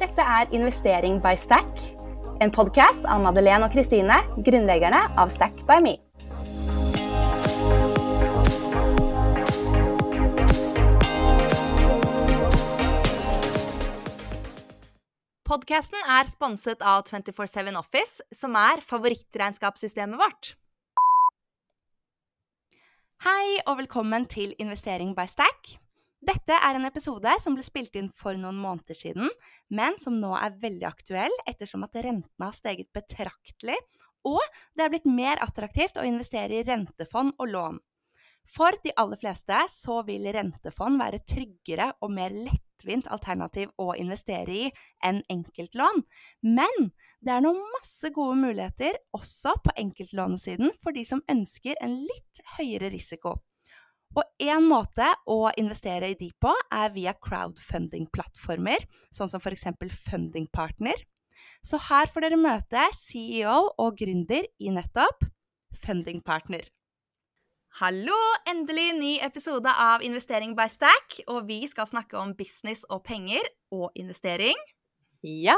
Dette er Investering by Stack, en podkast av Madeleine og Kristine, grunnleggerne av Stack by Me. Podkasten er sponset av 247 Office, som er favorittregnskapssystemet vårt. Hei og velkommen til Investering by Stack. Dette er en episode som ble spilt inn for noen måneder siden, men som nå er veldig aktuell ettersom at rentene har steget betraktelig, og det er blitt mer attraktivt å investere i rentefond og lån. For de aller fleste så vil rentefond være tryggere og mer lettvint alternativ å investere i enn enkeltlån, men det er nå masse gode muligheter også på enkeltlånesiden for de som ønsker en litt høyere risiko. Og én måte å investere i de på, er via crowdfunding-plattformer, sånn som f.eks. Fundingpartner. Så her får dere møte CEO og gründer i nettopp Fundingpartner. Hallo! Endelig ny episode av Investering by Stack, og vi skal snakke om business og penger og investering. Ja,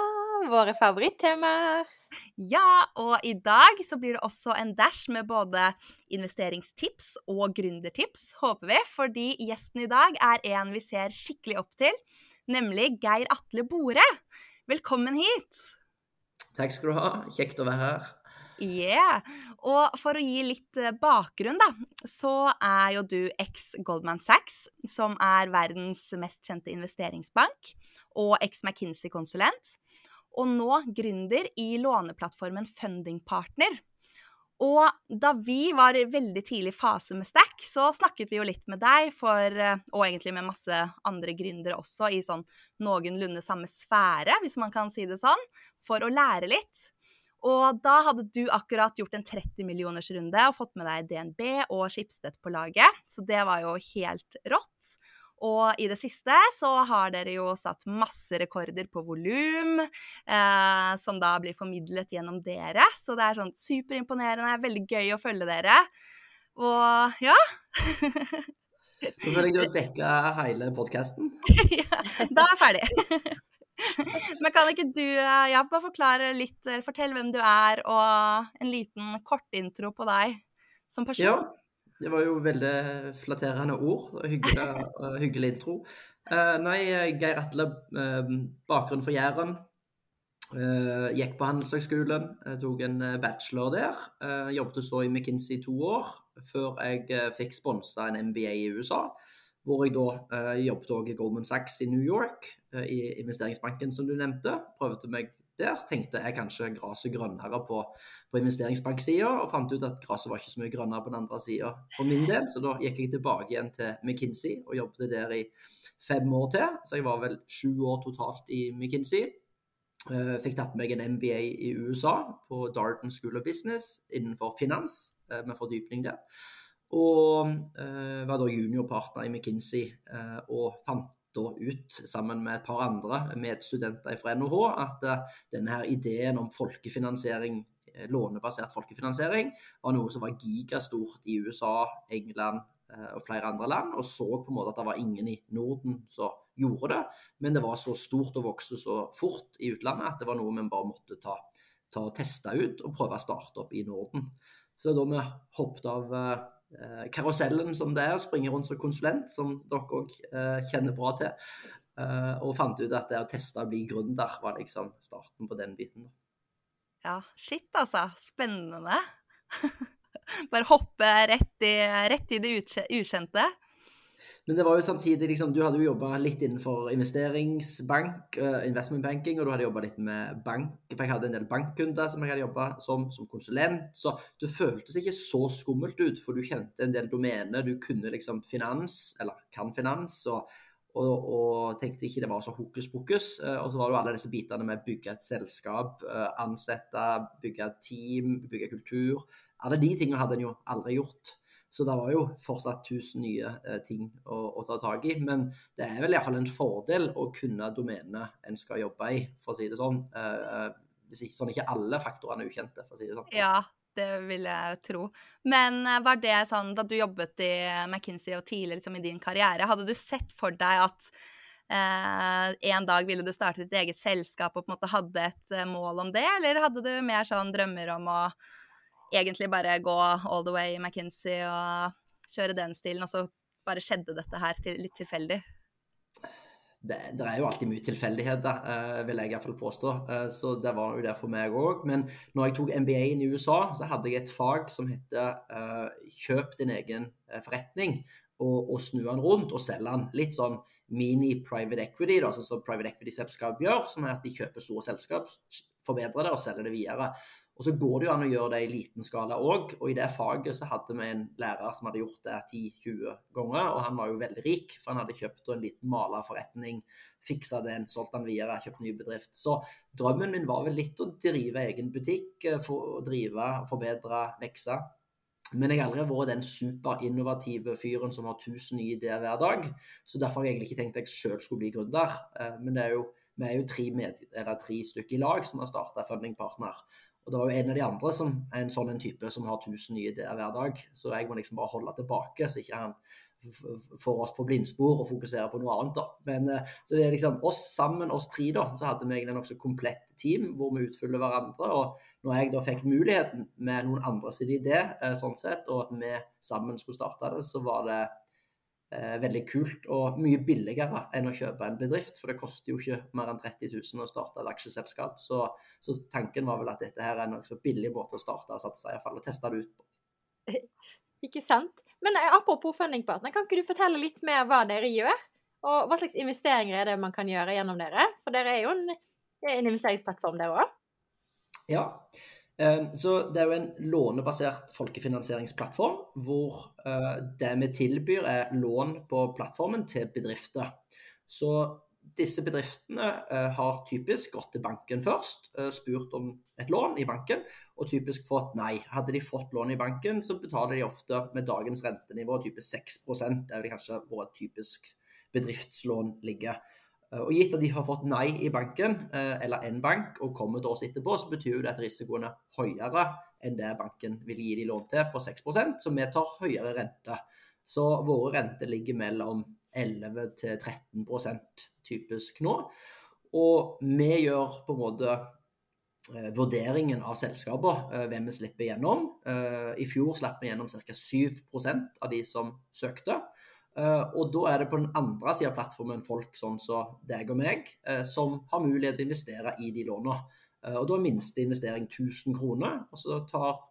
våre favorittemaer. Ja, og i dag så blir det også en dash med både investeringstips og gründertips, håper vi, fordi gjesten i dag er en vi ser skikkelig opp til, nemlig Geir Atle Bore. Velkommen hit. Takk skal du ha. Kjekt å være her. Yeah. Og for å gi litt eh, bakgrunn, da, så er jo du eks Goldman Sachs, som er verdens mest kjente investeringsbank, og eks McKinsey-konsulent og nå gründer i låneplattformen Funding Partner. Og da vi var i veldig tidlig fase med Stack, så snakket vi jo litt med deg, for, eh, og egentlig med masse andre gründere også, i sånn noenlunde samme sfære, hvis man kan si det sånn, for å lære litt. Og da hadde du akkurat gjort en 30 millioners runde og fått med deg DNB og Schibsted på laget, så det var jo helt rått. Og i det siste så har dere jo satt masse rekorder på volum, eh, som da blir formidlet gjennom dere. Så det er sånn superimponerende, veldig gøy å følge dere. Og ja. Så føler jeg du har dekka hele podkasten. ja, da er jeg ferdig. Men kan ikke du eh, ja, bare forklare litt, fortell hvem du er, og en liten kortintro på deg som person? Ja. Det var jo veldig flatterende ord. Hyggelig, uh, hyggelig intro. Uh, nei, Geir Atle, uh, bakgrunn for Jæren. gikk på Handelshøgskolen, tok en bachelor der. jobbet så i McKinsey i to år, før jeg fikk sponsa en MBA i USA. Hvor jeg da jobbet også i Goldman Sachs i New York, i investeringsbanken som du nevnte. Prøvde meg der tenkte jeg kanskje gresset grønnere på, på investeringsbanksida, og fant ut at gresset var ikke så mye grønnere på den andre sida for min del. Så da gikk jeg tilbake igjen til McKinsey og jobbet der i fem år til. Så jeg var vel sju år totalt i McKinsey. Eh, fikk tatt meg en MBA i USA på Darden School of Business innenfor finans, eh, med fordypning der. Og eh, var da juniorpartner i McKinsey og fant da ut, sammen med et par andre medstudenter fra NHH, at uh, denne her ideen om folkefinansiering, eh, lånebasert folkefinansiering, var noe som var gigastort i USA, England uh, og flere andre land, og så på en måte at det var ingen i Norden som gjorde det. Men det var så stort og vokste så fort i utlandet at det var noe vi bare måtte ta, ta og teste ut og prøve å starte opp i Norden. Så da vi hoppet av Eh, karusellen som det er, springe rundt som konsulent, som dere òg eh, kjenner bra til. Eh, og fant ut at det å teste å bli gründer var liksom starten på den biten. Ja, shit altså. Spennende. Bare hoppe rett i, rett i det ukjente. Men det var jo samtidig liksom, Du hadde jo jobba litt innenfor investeringsbank, uh, investment banking, og du hadde jobba litt med bank. For jeg hadde en del bankkunder som jeg hadde jobba som, som konsulent. Så det føltes ikke så skummelt ut, for du kjente en del domener. Du kunne liksom finans, eller kan finans, og, og, og tenkte ikke det var så hokus pokus. Uh, og så var det jo alle disse bitene med bygge et selskap, uh, ansette, bygge et team, bygge kultur. Alle de tingene hadde en jo aldri gjort. Så det var jo fortsatt tusen nye eh, ting å, å, ta tak i. Men det er vel iallfall en fordel å kunne domenet en skal jobbe i, for å si det sånn. Eh, eh, hvis ikke, sånn ikke alle faktorene er ukjente, for å si det sånn. Ja, det vil jeg tro. Men eh, var det sånn da du jobbet i McKinsey og tidlig liksom, i din karriere, hadde du sett for deg at en dag ville du starte ditt eget selskap og på en måte hadde et eh, mål om det, eller hadde du mer sånn drømmer om å egentlig bare gå all the way i McKinsey og kjøre den stilen, og så bare skjedde dette her til, litt tilfeldig? Det, det, er jo alltid mye tilfeldigheter, uh, vil jeg iallfall påstå. Uh, så det var jo det for meg òg. Men når jeg tok MBA i USA, så hadde jeg et fag som heter uh, 'kjøp din egen forretning', og, og snu den rundt og selge den. Litt sånn mini-private equity, da, sånn som private equity-selskap gjør, som er at de kjøper store selskap, forbedrer det og selger det videre. Og så går det jo an å gjøre det i liten skala òg. Og i det faget så hadde vi en lærer som hadde gjort det 10-20 ganger, og han var jo veldig rik, for han hadde kjøpt en liten malerforretning, fiksa den, solgt den videre, kjøpt ny bedrift. Så drømmen min var vel litt å drive egen butikk, eh, for drive, forbedre, vekse. Men jeg har aldri vært den superinnovative fyren som har 1000 nye ideer hver dag. Så derfor har jeg egentlig ikke tenkt at jeg sjøl skulle bli gründer. Eh, men det er jo, vi er jo tre, med, tre stykker i lag som har starta Funding Partner. Og det var jo en av de andre som er en sånn en type som har 1000 nye ideer hver dag. Så jeg må liksom bare holde tilbake, så ikke han får oss på blindspor og fokuserer på noe annet. da. Men, eh, så det er liksom oss sammen, oss tre, da, så hadde vi egentlig en nokså komplett team hvor vi utfyller hverandre. og når jeg da fikk muligheten med noen andre sin idé, eh, sånn sett, og at vi sammen skulle starte det, så var det eh, veldig kult og mye billigere enn å kjøpe en bedrift. For det koster jo ikke mer enn 30 000 å starte et aksjeselskap. Så, så tanken var vel at dette her er en nokså billig måte å starte og satse iallfall, og teste det ut på. Ikke sant. Men eh, apropos fundingpartner, kan ikke du fortelle litt mer hva dere gjør? Og hva slags investeringer er det man kan gjøre gjennom dere? For dere er jo en, en investeringsplattform, dere òg? Ja. Ehm, så Det er jo en lånebasert folkefinansieringsplattform, hvor eh, det vi tilbyr er lån på plattformen til bedrifter. Så disse bedriftene eh, har typisk gått til banken først, eh, spurt om et lån i banken, og typisk fått nei. Hadde de fått lån i banken, så betaler de ofte med dagens rentenivå typisk 6 det kanskje hvor et typisk bedriftslån ligger. Eh, og Gitt at de har fått nei i banken, eh, eller en bank, og kommer til oss etterpå, så betyr det at risikoen er høyere enn det banken vil gi de lån til på 6% så vi tar høyere rente. Så våre renter ligger mellom 11 til 13% typisk nå. Og vi gjør på en måte eh, vurderingen av selskaper, hvem vi slipper gjennom. I fjor slapp vi gjennom ca. 7% av de som søkte. Uh, og da er det på den andre sida av plattformen folk sånn som deg og meg, uh, som har mulighet til å investere i de lånene. Uh, og da er minste investering 1000 kroner. Og så tar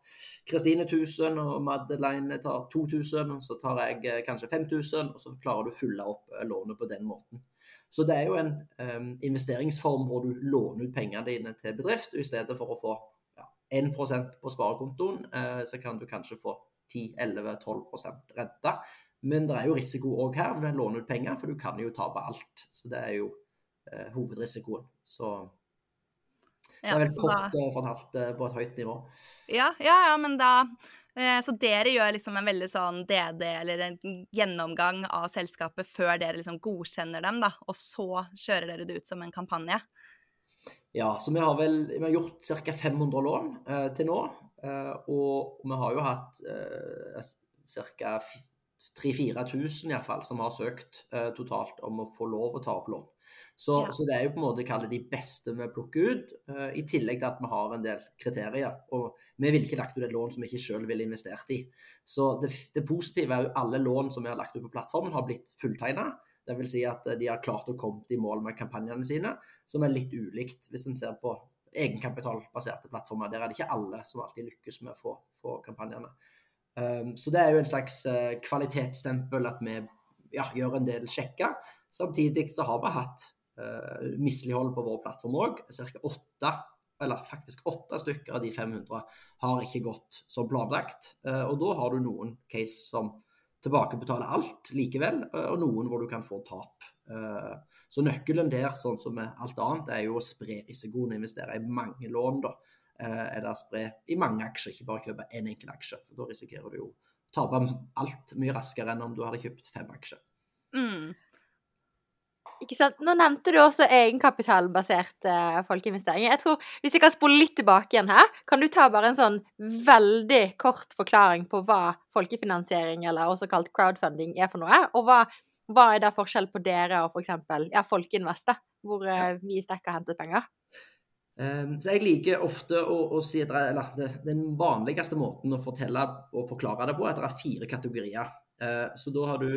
Kristine 1000, og Madeleine tar 2000, og så tar jeg kanskje 5000, og så klarer du å fylle opp lånet på den måten. Så det er jo en um, investeringsform hvor du låner ut pengene dine til bedrift, og i stedet for å få ja, 1% på sparekontoen, så kan du kanskje få 10-11-12% rente. Men det er jo risiko òg her når å låne ut penger, for du kan jo tape alt. Så det er jo eh, hovedrisikoen. Så det er vel kort da... fortalt eh, på et høyt nivå. Ja, ja, ja men da eh, Så dere gjør liksom en veldig sånn DD, eller en gjennomgang av selskapet før dere liksom godkjenner dem, da, og så kjører dere det ut som en kampanje? Ja, så vi har vel vi har gjort ca. 500 lån eh, til nå. Eh, og vi har jo hatt eh, ca. 3000-4000 iallfall som har søkt uh, totalt om å få lov å ta opp lån. Så, ja. så det er jo på en måte kalle de beste vi plukker ut, uh, i tillegg til at vi har en del kriterier. Og vi ville ikke lagt ut et lån som vi ikke selv ville investert i. Så det, det, positive er jo alle lån som vi har lagt ut på plattformen, har blitt fulltegna. Dvs. Si at de har klart å komme i mål med kampanjene sine, som er litt ulikt hvis en ser på egenkapitalbaserte plattformer. Der er det ikke alle som alltid lykkes med å få, få kampanjene. Um, så det er jo en slags uh, kvalitetsstempel at vi ja, gjør en del sjekker. Samtidig så har vi hatt uh, mislighold på vår plattform òg. Ca. åtte, eller faktisk åtte stykker av de 500 har ikke gått som planlagt. Uh, og da har du noen case som tilbakebetaler alt likevel, og noen hvor du kan få tap. Så nøkkelen der, sånn som med alt annet, er jo å spre risikoen og investere i mange lån. da Eh, er det å spre i mange aksjer, ikke bare kjøpe én en enkel aksje. For da risikerer du jo å tape alt mye raskere enn om du hadde kjøpt fem aksjer. Mm. Ikke sant? Nå nevnte du også egenkapitalbasert eh, folkeinvestering. Jeg tror, Hvis jeg kan spole litt tilbake igjen her, kan du ta bare en sånn veldig kort forklaring på hva folkefinansiering, eller også kalt crowdfunding, er for noe? Og hva, hva er da forskjell på dere og f.eks. Ja, Folkeinvest, hvor eh, vi i Stekk har hentet penger? Um, så jeg liker ofte å, å si at det, den vanligste måten å fortelle og forklare det på, er at det er fire kategorier. Uh, så da har du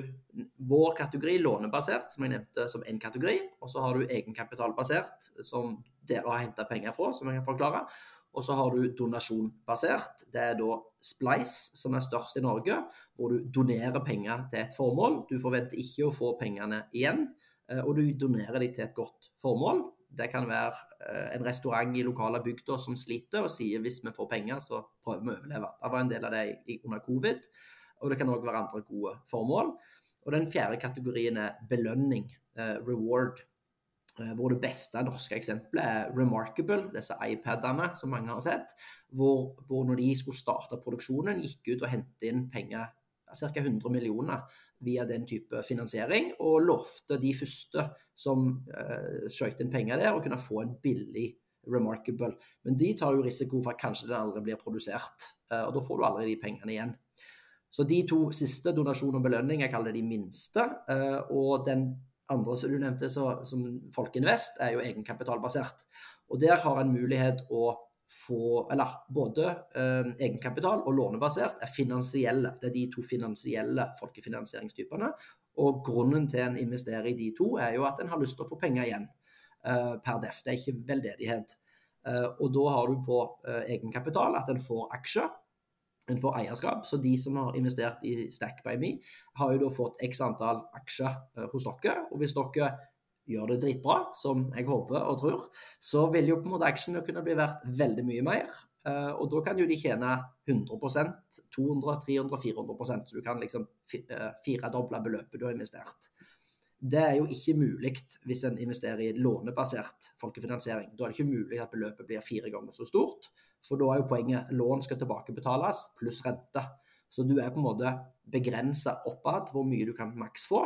vår kategori lånebasert, som jeg nevnte som én kategori. Og så har du egenkapitalbasert, som dere har henta penger fra, som jeg kan forklare. Og så har du donasjonbasert. Det er da Splice, som er størst i Norge, hvor du donerer penger til et formål. Du forventer ikke å få pengene igjen, eh, og du donerer dem til et godt formål. Det kan være eh, en restaurant i lokale bygder som sliter og sier hvis vi får penger, så prøver vi å overleve. Det var en del av det under covid. Og det kan òg være andre gode formål. Og den fjerde kategorien er belønning, eh, reward. Eh, hvor det beste norske eksempelet er Remarkable, disse iPadene som mange har sett. Hvor, hvor når de skulle starte produksjonen, gikk ut og hentet inn penger, ca. 100 millioner, via den type finansiering. Og lovte de første som uh, skjøt inn penger der, å kunne få en billig Remarkable. Men de tar jo risiko for at kanskje den aldri blir produsert. Uh, og da får du aldri de pengene igjen. Så de to siste, donasjon og belønning, jeg kaller de minste. Uh, og den andre som du nevnte, så, som Folkeinvest, er jo egenkapitalbasert. Og der har en mulighet å få Eller både eh, egenkapital og lånebasert er finansielle. Det er de to finansielle folkefinansieringstypene. Og grunnen til en investerer i de to, er jo at en har lyst til å få penger igjen eh, per def. Det er ikke veldedighet. Eh, og da har du på eh, egenkapital at en får aksjer en får eierskap. Så de som har investert i Stack by Me, har jo da fått x antall aksjer eh, hos dere. Og hvis dere gjør det dritbra, som jeg håper og tror, så vil jo på en måte aksjene kunne bli verdt veldig mye mer. Eh, og da kan jo de tjene 100% 200 300 400% så du kan liksom eh, firedoble beløpet du har investert. Det er jo ikke mulig hvis en investerer i lånebasert folkefinansiering. Da er det ikke mulig at beløpet blir fire ganger så stort. For da er jo poenget lån skal tilbakebetales pluss rente. Så du er på en måte begrensa oppad hvor mye du kan maks få.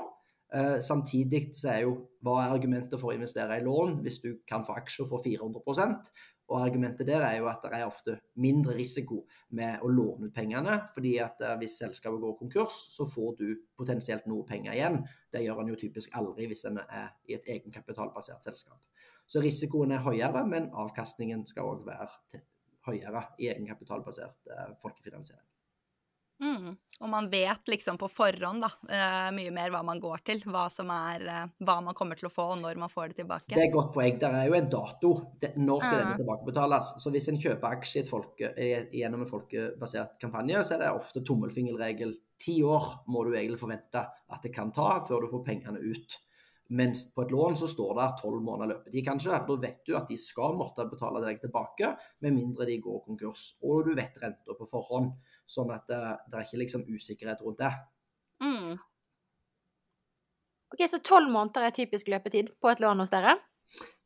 Eh, samtidig så er jo hva er argumentet for å investere i lån hvis du kan få aksjer for 400% og argumentet der er jo at det er ofte mindre risiko med å låne ut pengene. fordi at eh, hvis selskapet går konkurs, så får du potensielt noe penger igjen. Det gjør en jo typisk aldri hvis en er i et egenkapitalbasert selskap. Så risikoen er høyere, men avkastningen skal òg være høyere i egenkapitalbasert eh, folkefinansiering. Mm. Og man vet liksom på forhånd da, uh, mye mer hva man går til, hva, som er, uh, hva man kommer til å få, og når man får det tilbake. Det er et godt poeng. Det er jo en dato. Det, når skal uh. denne tilbakebetales? Så hvis en kjøper aksje folke, gjennom en folkebasert kampanje, så er det ofte tommelfingerregel. Ti år må du egentlig forvente at det kan ta før du får pengene ut. Mens på et lån så står det tolv måneder løpetid, kanskje. Da vet du at de skal måtte betale deg tilbake, med mindre de går konkurs. Og du vet renta på forhånd, sånn at det, det, er ikke liksom usikkerhet rundt det. Mm. Ok, Så tolv måneder er typisk løpetid på et lån hos dere?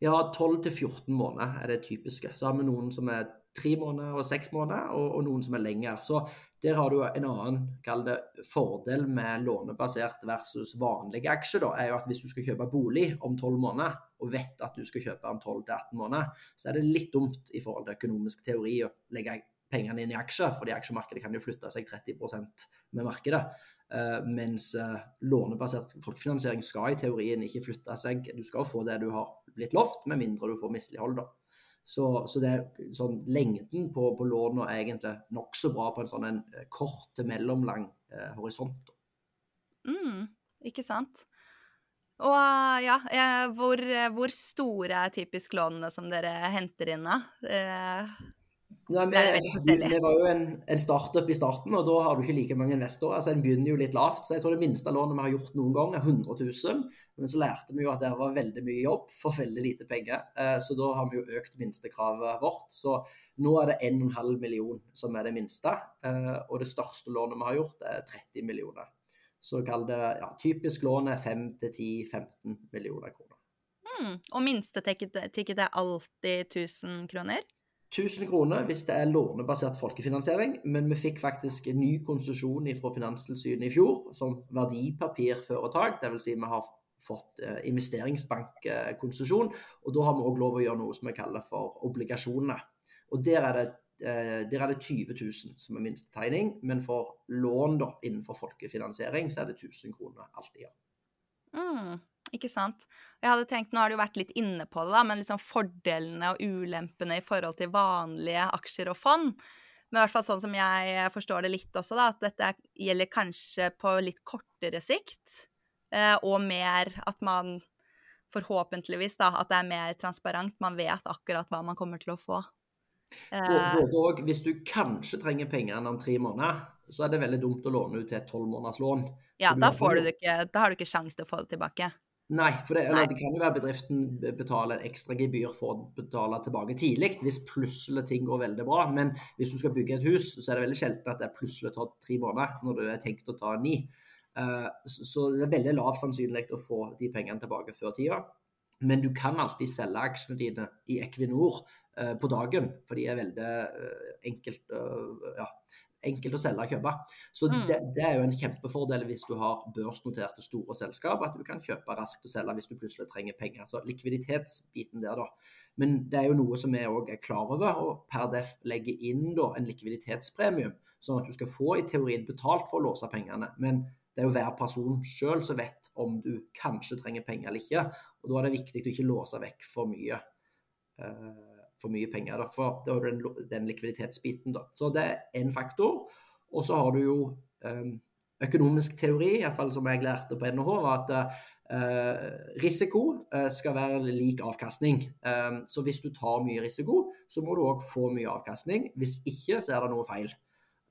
Ja, 12 til 14 måneder er det typiske. Så har vi noen som er tre måneder og seks måneder, og, og, noen som er lenger. Så der har du en annen kall det, fordel med lånebasert versus vanlige aksjer. Da, er jo at Hvis du skal kjøpe bolig om tolv måneder, og vet at du skal kjøpe om 12 18 måneder, så er det litt dumt i forhold til økonomisk teori å legge pengene inn i aksjer, fordi aksjemarkedet kan jo flytte seg 30% med markedet. Uh, mens uh, lånebasert folkefinansiering skal i teorien ikke flytte seg. Du skal få det du har blitt lovt, med mindre du får mislighold. da. Så, så det, sånn, lengden på, på lånene er egentlig nokså bra på en sånn en eh, kort til mellomlang eh, horisont. Mm, ikke sant. Og ja, hvor, hvor, store er typisk lånene som dere henter inn, da? Eh, ja, vi, vi, var jo en, en startup i starten, og da har du ikke like mange investorer. så En begynner jo litt lavt. så jeg tror Det minste lånet vi har gjort noen gang, er 100 000. Men så lærte vi jo at det var veldig mye jobb for veldig lite penger. Eh, så da har vi jo økt minstekravet vårt. Så nå er det 1,5 million som er det minste. Eh, og det største lånet vi har gjort, er 30 millioner. Så kall det ja, typisk lån er 5-10-15 millioner kroner. Mm, og minstetikket er alltid 1000 kroner? 1000 kroner hvis det er lånebasert folkefinansiering, men vi fikk faktisk en ny konsesjon fra Finanstilsynet i fjor som verdipapirforetak. Dvs. Si vi har fått eh, investeringsbankkonsesjon, og da har vi òg lov å gjøre noe som vi kaller for obligasjoner. Og der er det, eh, der er det 20 000 som er minstetegning, men for lån da, innenfor folkefinansiering så er det 1000 kroner alltid. Ja. Mm, ikke sant. Jeg hadde tenkt, Nå har du vært litt inne på det, da, men liksom fordelene og ulempene i forhold til vanlige aksjer og fond. Men i hvert fall sånn som jeg forstår det litt også, da, at dette gjelder kanskje på litt kortere sikt. Eh, og mer at man forhåpentligvis da, at det er mer transparent. Man vet akkurat hva man kommer til å få. Eh, både og. Hvis du kanskje trenger pengene om tre måneder, så er det veldig dumt å låne ut til et tolv måneders lån. Ja, da, får du ikke, da har du ikke sjanse til å få det tilbake. Nei, for det, Nei. det, kan jo være bedriften betaler en ekstra gebyr for å betale tilbake tidlig, hvis plutselig ting går veldig bra. Men hvis du skal bygge et hus, så er det veldig sjelden at det plutselig tar tre måneder, når du er tenkt å ta ni. Eh, så det er veldig lav sannsynlighet å få de pengene tilbake før tida. Men du kan alltid selge aksjene dine i Equinor eh, på dagen, for de er veldig eh, enkelt ja, enkelt å selge og kjøpe. Så mm. det, det, er jo en kjempefordel hvis du har børsnoterte store selskap, at du kan kjøpe raskt og selge hvis du plutselig trenger penger. Så likviditetsbiten der, da. Men det er jo noe som vi òg er klar over, og per def legger inn da en likviditetspremium, sånn at du skal få i teorien betalt for å låse pengene. Men det er jo hver person sjøl som vet om du kanskje trenger penger eller ikke. Og da er det viktig å ikke låse vekk for mye. Uh, for mye penger. Da, for da har du den, den likviditetsbiten. Da. Så det er én faktor. Og så har du jo um, økonomisk teori, iallfall som jeg lærte på NHH, var at uh, risiko uh, skal være lik avkastning. Um, så hvis du tar mye risiko, så må du òg få mye avkastning. Hvis ikke, så er det noe feil.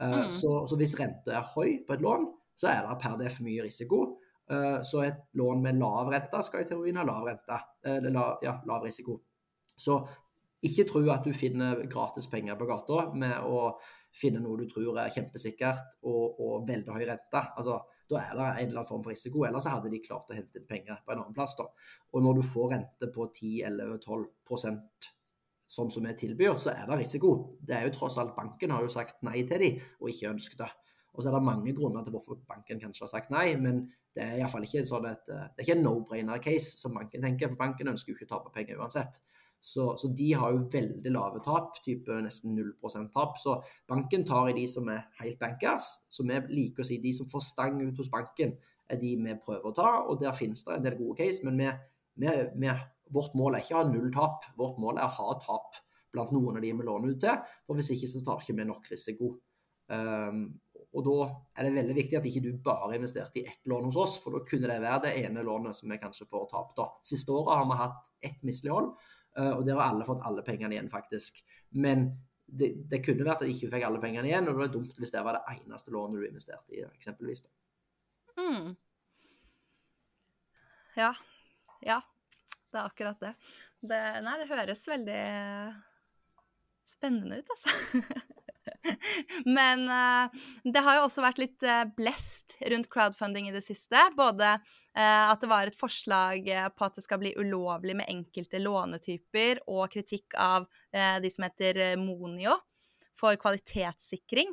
Uh, mm. så, så, hvis renta er høy på et lån, så er det per def mye risiko. Så et lån med lav rente skal i teorien ha lav rente, eller la, ja, lav risiko. Så ikke tro at du finner gratis penger på gata med å finne noe du tror er kjempesikkert og, og veldig høy rente. Altså, da er det en eller annen form for risiko. Ellers hadde de klart å hente inn penger på en annen plass. Da. Og når du får rente på 10-11-12% sånn som vi tilbyr, så er det risiko. Det er jo tross alt Banken har jo sagt nei til de, og ikke ønsket det. Og så er det mange grunner til hvorfor banken kanskje har sagt nei, men det er iallfall ikke sånn er ikke en no-brainer-case som banken tenker, for banken ønsker jo ikke å tape penger uansett. Så, så, de har jo veldig lave tap, type nesten 0% tap. Så banken tar i de som er helt bankers. Så vi liker å si de som får stang ut hos banken, er de vi prøver å ta. Og der finnes det en del gode case, men vi, vi, vi, vårt mål er ikke å ha null tap. Vårt mål er å ha tap blant noen av de vi låner ut til. For hvis ikke så tar ikke vi nok risiko. Um, og da er det veldig viktig at ikke du bare investerte i ett lån hos oss, for da kunne det være det ene lånet som vi kanskje får tap da. Siste året har vi hatt ett mislighold, og der har alle fått alle pengene igjen, faktisk. Men det, det kunne vært at de ikke fikk alle pengene igjen, og det var dumt hvis det var det eneste lånet du investerte i, eksempelvis. Mm. Ja. Ja. Det er akkurat det. det. Nei, det høres veldig spennende ut, altså. Men uh, det har jo også vært litt uh, blest rundt crowdfunding i det siste. Både uh, at det var et forslag på at det skal bli ulovlig med enkelte lånetyper, og kritikk av de som heter Monio, for kvalitetssikring.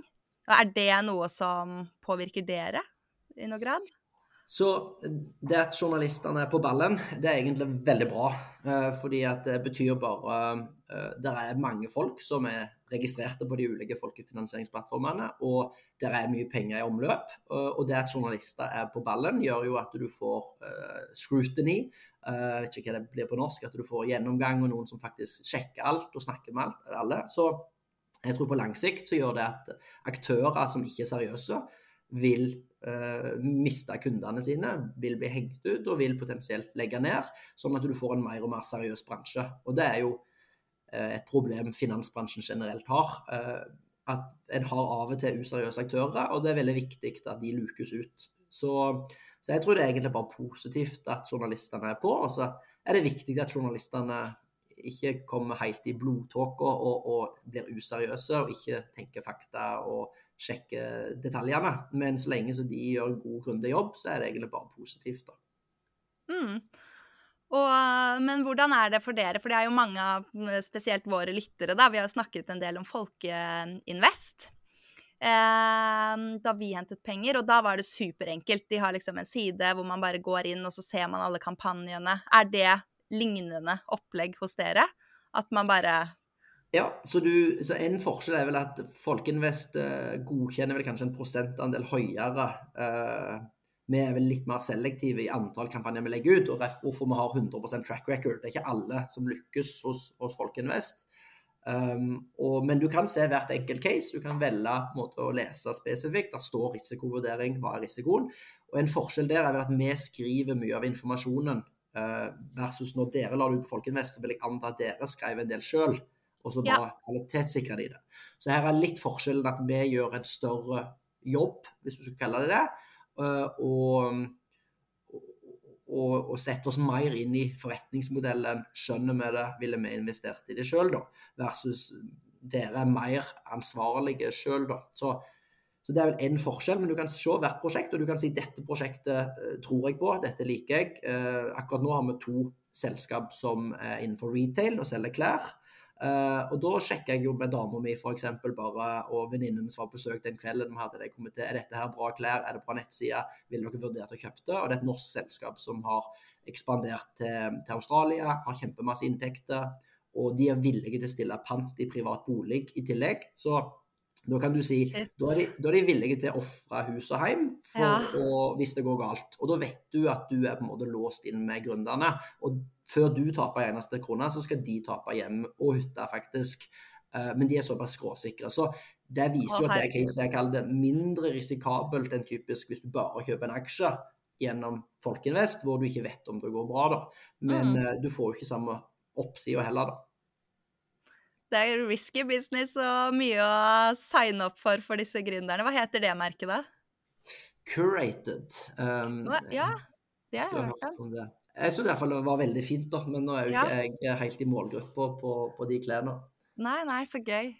Er det noe som påvirker dere i noen grad? Så det at journalistene er på ballen, det er egentlig veldig bra. Fordi at det betyr bare Det er mange folk som er registrerte på de ulike folkefinansieringsplattformene, og der er mye penger i omløp. Og det at journalister er på ballen, gjør jo at du får uh, scrutiny. Uh, ikke hva det blir på norsk. At du får gjennomgang og noen som faktisk sjekker alt og snakker med alt, alle. Så jeg tror på lang sikt så gjør det at aktører som ikke er seriøse, vil uh, miste kundene sine, vil bli hengt ut og vil potensielt legge ned. Sånn at du får en mer og mer seriøs bransje. Og det er jo Eh, et problem finansbransjen generelt har. Eh, at en har av og til useriøse aktører, og det er veldig viktig at de lukes ut. Så, så jeg tror det er egentlig bare positivt at journalistene er på. Og så er det viktig at journalistene ikke kommer helt i blodtåka og, og, blir useriøse og ikke tenker fakta og sjekker detaljene. Men så lenge så de gjør god, grundig jobb, så er det egentlig bare positivt. da. Mm. Og, men hvordan er det for dere? For det er jo mange av spesielt våre lyttere, da. Vi har jo snakket en del om Folkeinvest. Eh, da vi hentet penger, og da var det superenkelt. De har liksom en side hvor man bare går inn, og så ser man alle kampanjene. Er det lignende opplegg hos dere? At man bare ja, så, du, så, en forskjell er vel at Folkeinvest eh, godkjenner vel kanskje en prosentandel høyere eh, vi er vel litt mer selektive i antall kampanjer vi legger ut, og hvorfor vi har 100% track record. Det er ikke alle som lykkes hos, hos Folkinvest. Um, og, men du kan se hvert enkelt case. Du kan velge måte, å lese spesifikt. Der står risikovurdering, hva er risikoen. Og En forskjell der er vel at vi skriver mye av informasjonen uh, versus når dere la det ut på Folkinvest, så vil jeg anta at dere skrev en del sjøl, og så bare ja. kvalitetssikrer de det. Så her er litt forskjellen at vi gjør en større jobb, hvis du skal kalle det det og, og, og sette oss mer inn i forretningsmodellen. Skjønner vi det, ville vi investert i det sjøl, da. Versus dere er mer ansvarlige sjøl, da. Så, så, det er vel én forskjell, men du kan se hvert prosjekt, og du kan si dette prosjektet uh, tror jeg på, dette liker jeg. Uh, akkurat nå har vi to selskap som er innenfor retail og selger klær. Uh, og da sjekker jeg jo med dama mi f.eks. bare, og venninnen som var på besøk den kvelden vi hadde det komité. Er dette her bra klær? Er det bra nettside? Ville dere vurdert å kjøpe det? Og det er et norsk selskap som har ekspandert til, til Australia, har kjempemasse inntekter. Og de er villige til å stille pant i privat bolig i tillegg. Så da kan du si da er, de, da er de villige til å ofre hus og hjem for, ja. å, hvis det går galt. Og da vet du at du er på en måte låst inn med gründerne. Og før du taper eneste krone, så skal de tape hjem og hytte, faktisk. Uh, men de er såpass skråsikre. Så det viser jo at det er jeg kaller det mindre risikabelt enn typisk hvis du bare kjøper en aksje gjennom Folkinvest, hvor du ikke vet om det går bra, da. Men mm. uh, du får jo ikke samme oppsida heller, da. Det er risky business og mye å signe opp for for disse gründerne. Hva heter det merket, da? Curated. Um, ja, det har jeg hørt om. Det. Jeg syns iallfall det var veldig fint, da, men nå er jo ja. ikke jeg helt i målgruppa på, på, de klærne. Nei, nei, så gøy.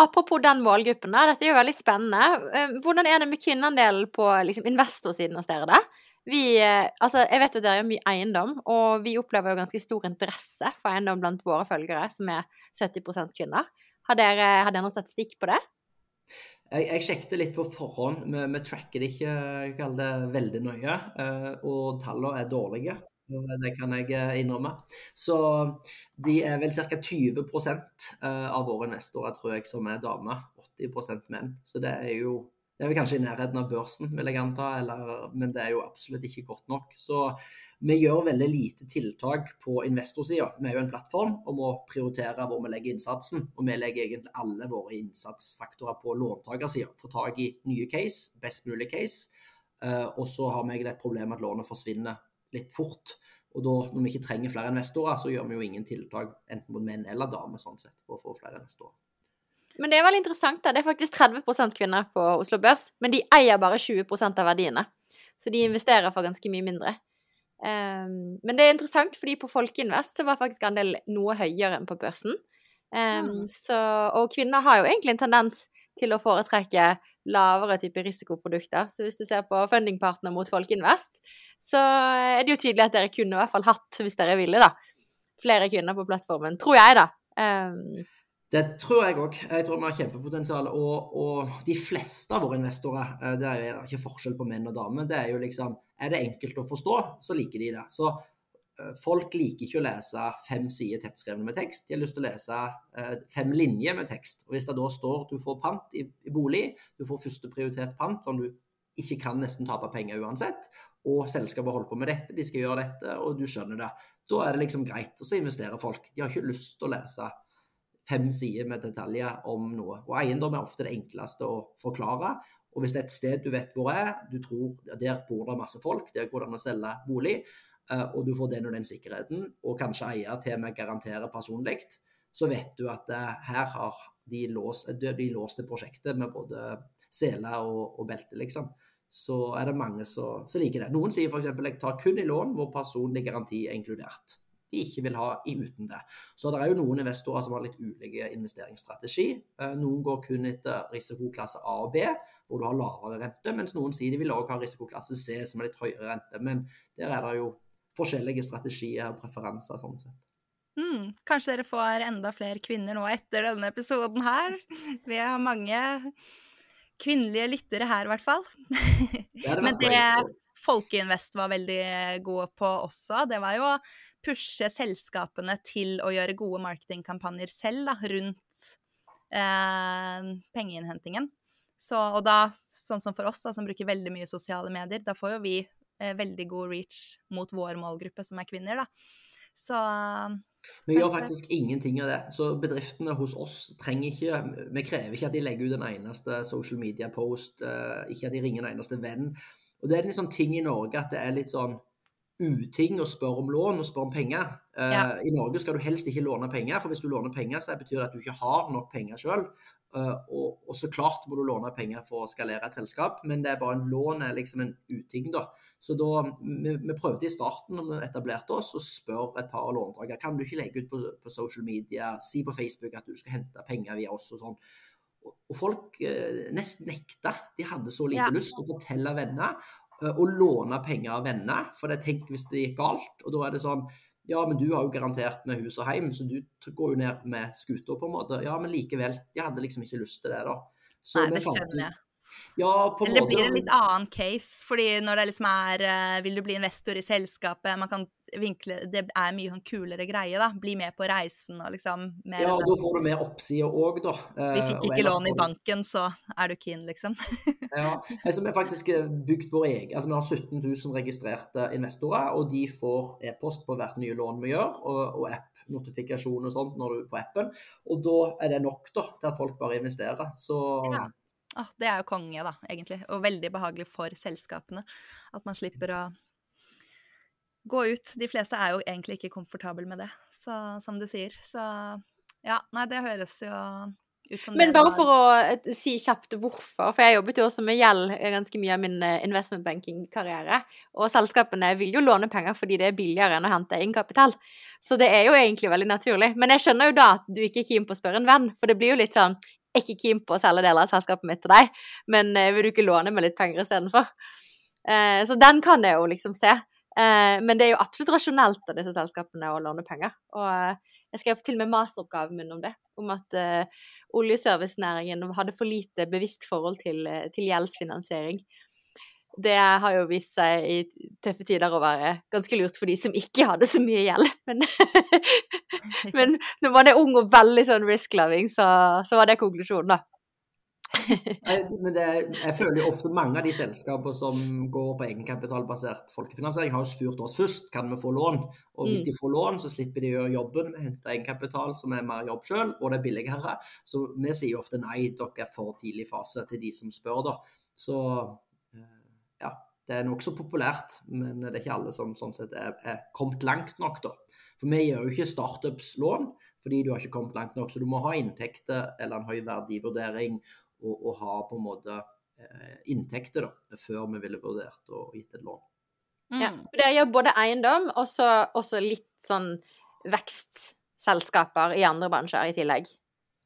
Apropos den målgruppen, der, dette er jo veldig spennende. Eh, hvordan er det med kvinneandelen på liksom, investorsiden hos dere? da? Vi, eh, altså, jeg vet jo dere har mye eiendom, og vi opplever jo ganske stor interesse for eiendom blant våre følgere, som er 70% kvinner. Har dere, har dere noen statistikk på det? Jeg, jeg sjekket litt på forhånd. Vi, vi tracker det ikke det, veldig nøye. Eh, og tallene er dårlige. Det kan jeg eh, innrømme. Så de er vel ca. 20 eh, av våre investorer tror jeg som er damer. 80% menn. Så det er jo det er vel kanskje i nærheten av børsen, vil jeg anta, eller, men det er jo absolutt ikke godt nok. Så vi gjør veldig lite tiltak på investorsida. Vi er jo en plattform og må prioritere hvor vi legger innsatsen. Og vi legger egentlig alle våre innsatsfaktorer på låntakersida. Få tak i nye case, best mulig case. Uh, og så har vi egentlig et problem at lånet forsvinner litt fort. Og da, når vi ikke trenger flere investorer, så gjør vi jo ingen tiltak enten mot menn eller damer sånn sett, for å få flere investorer. Men det er veldig interessant. da. Det er faktisk 30% kvinner på Oslo Børs, men de eier bare 20% av verdiene. Så de investerer for ganske mye mindre. Um, men det er interessant, fordi på Folkeinvest så var faktisk andel noe høyere enn på børsen. Um, mm. så, og kvinner har jo egentlig en tendens til å foretrekke lavere type risikoprodukter. Så hvis du ser på fundingpartner mot Folkeinvest, så er det jo tydelig at dere kunne i hvert fall hatt, hvis dere ville, da, flere kvinner på plattformen. Tror jeg, da. Um, det tror jeg òg. Jeg tror vi har kjempepotensial. Og, og, de fleste av våre investorer, eh, det er jo ikke forskjell på menn og damer, det er jo liksom Er det enkelt å forstå, så liker de det. Så uh, folk liker ikke å lese fem sider tettskrevne med tekst. De har lyst til å lese uh, fem linjer med tekst. Og hvis det da står du får pant i, i bolig, du får førsteprioritet pant, som du ikke kan nesten tape penger uansett, og selskapet holder på med dette, de skal gjøre dette, og du skjønner det, da er det liksom greit. Og så investerer folk. De har ikke lyst til å lese fem sider med detaljer om noe. Og eiendom er ofte det enkleste å forklare. Og hvis det er et sted du vet hvor er, du tror der bor det masse folk, der går det an å selge bolig, eh, og du får den og den sikkerheten, og kanskje eier til og med garanterer personlig, så vet du at eh, her har de låst, de låste prosjektet med både sele og, og belte, liksom. Så er det mange som liker det. Noen sier f.eks. jeg tar kun i lån hvor personlig garanti er inkludert de ikke vil ha uten det. Så det er jo noen investorer som har litt ulike investeringsstrategi. Eh, noen går kun etter risikoklasse A og B, hvor du har lavere rente, mens noen sier de vil også ha risikoklasse C, som er litt høyere rente. Men der er det jo forskjellige strategier og preferanser sånn sett. Mm, kanskje dere får enda flere kvinner nå etter denne episoden her. Vi har mange kvinnelige lyttere her, i hvert fall. Det Men det Folkeinvest var veldig gode på også, det var jo å pushe selskapene til å gjøre gode marketingkampanjer selv da, rundt eh, pengeinnhentingen. Så, og da, sånn som for oss da, som bruker veldig mye sosiale medier, da får jo vi eh, veldig god reach mot vår målgruppe, som er kvinner, da. Så Vi gjør faktisk ingenting av det. Så bedriftene hos oss trenger ikke Vi krever ikke at de legger ut en eneste social media-post, eh, ikke at de ringer en eneste venn. Og det er en sånn ting i Norge at det er litt sånn uting å spørre om lån og spørre om penger. Eh, Ja. I Norge skal du helst ikke låne penger, for hvis du låner penger, så betyr det at du ikke har nok penger sjøl. og, og så klart må du låne penger for å skalere et selskap, men det er bare en lån er liksom en uting, da. Så da, vi, vi prøvde i starten når vi etablerte oss, å spørre et par låntakere kan du ikke legge ut på, på social media, si på Facebook at du skal hente penger via oss og sånn. Og, folk eh, nesten nekta. De hadde så lite Ja. lyst til å fortelle venner eh, og låne penger av venner. For det tenk hvis det gikk galt, og da er det sånn ja, men du har jo garantert med hus og heim, så du går jo ned med skuter på en måte. Ja, men likevel. De hadde liksom ikke lyst til det, da. Så Nei, vi det fant ut-. Ja, på en Eller det måte. blir en litt annen case, fordi når det liksom er eh, Vil du bli investor i selskapet? Man kan vinkle Det er mye sånn kulere greie, da. Bli med på reisen og liksom mer Ja, og da får du mer oppside òg, da. Eh, Vi fikk ikke lån i banken, så er du keen, liksom. Ja, altså Vi har faktisk eh, bygd vår egen altså Vi har 17 000 registrerte investorer, og de får e-post på hvert nye lån vi gjør, og, og app-notifikasjon og sånt når du er på appen. Og da er det nok da, til at folk bare investerer. Så Ja. Åh, det er jo konge, da, egentlig. Og veldig behagelig for selskapene. At man slipper å gå ut. De fleste er jo egentlig ikke komfortable med det, så, som du sier. Så ja, nei, det høres jo ut som Men bare for å si kjapt hvorfor, for jeg jobbet jo også med gjeld eh, ganske mye av min eh, investment banking-karriere, og selskapene vil jo låne penger fordi det er billigere enn å hente egenkapital. Så det er jo egentlig veldig naturlig. Men jeg skjønner jo da at du ikke er keen på å spørre en venn, for det blir jo litt sånn er ikke keen på å selge deler av selskapet mitt til deg, men eh, vil du ikke låne meg litt penger istedenfor? Eh, så den kan jeg jo liksom se. Eh, men det er jo absolutt rasjonelt av disse selskapene å låne penger. Og eh, jeg skrev til og med masteroppgaven min om det, om at oljeservicenæringen hadde for lite bevisst forhold til, til gjeldsfinansiering. Det har jo vist seg i tøffe tider å være ganske lurt for de som ikke hadde så mye gjeld. Men, men når man er ung og veldig sånn risk-loving, så, så var det konklusjonen, da. Men det, jeg føler jo ofte mange av de selskapene som går på egenkapitalbasert folkefinansiering, har jo spurt oss først kan vi få lån. Og hvis Mm. de får lån, så slipper de å gjøre jobben med å hente egenkapital, som er mer jobb sjøl, og det er billigere. Så vi sier jo ofte nei, dere er for tidlig fase til de som spør, da. Så ja, det er nokså populært, men det er ikke alle som sånn sett er, er kommet langt nok, da. For vi gjør jo ikke startups lån, fordi du har ikke kommet langt nok. Så du må ha inntekter eller en høy verdivurdering og, og ha på en måte eh, inntekter da, før vi ville vurdert å gitt et lån. Mm. Ja. Dere gjør både eiendom og så også litt sånn vekstselskaper i andre bransjer i tillegg.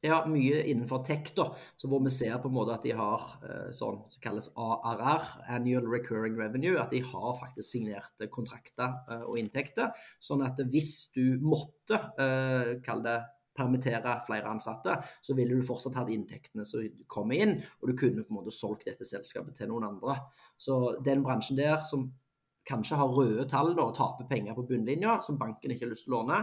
Ja, mye innenfor tech, da, så hvor vi ser på en måte at de har eh, sånn som kalles ARR, Annual Recurring Revenue, at de har faktisk signerte kontrakter eh, og inntekter. Sånn at hvis du måtte, eh, kall det permittere flere ansatte, så ville du fortsatt hatt inntektene som kommer inn, og du kunne på en måte solgt dette selskapet til noen andre. Så den bransjen der som kanskje har røde tall da, og taper penger på bunnlinja, som banken ikke har lyst til å låne,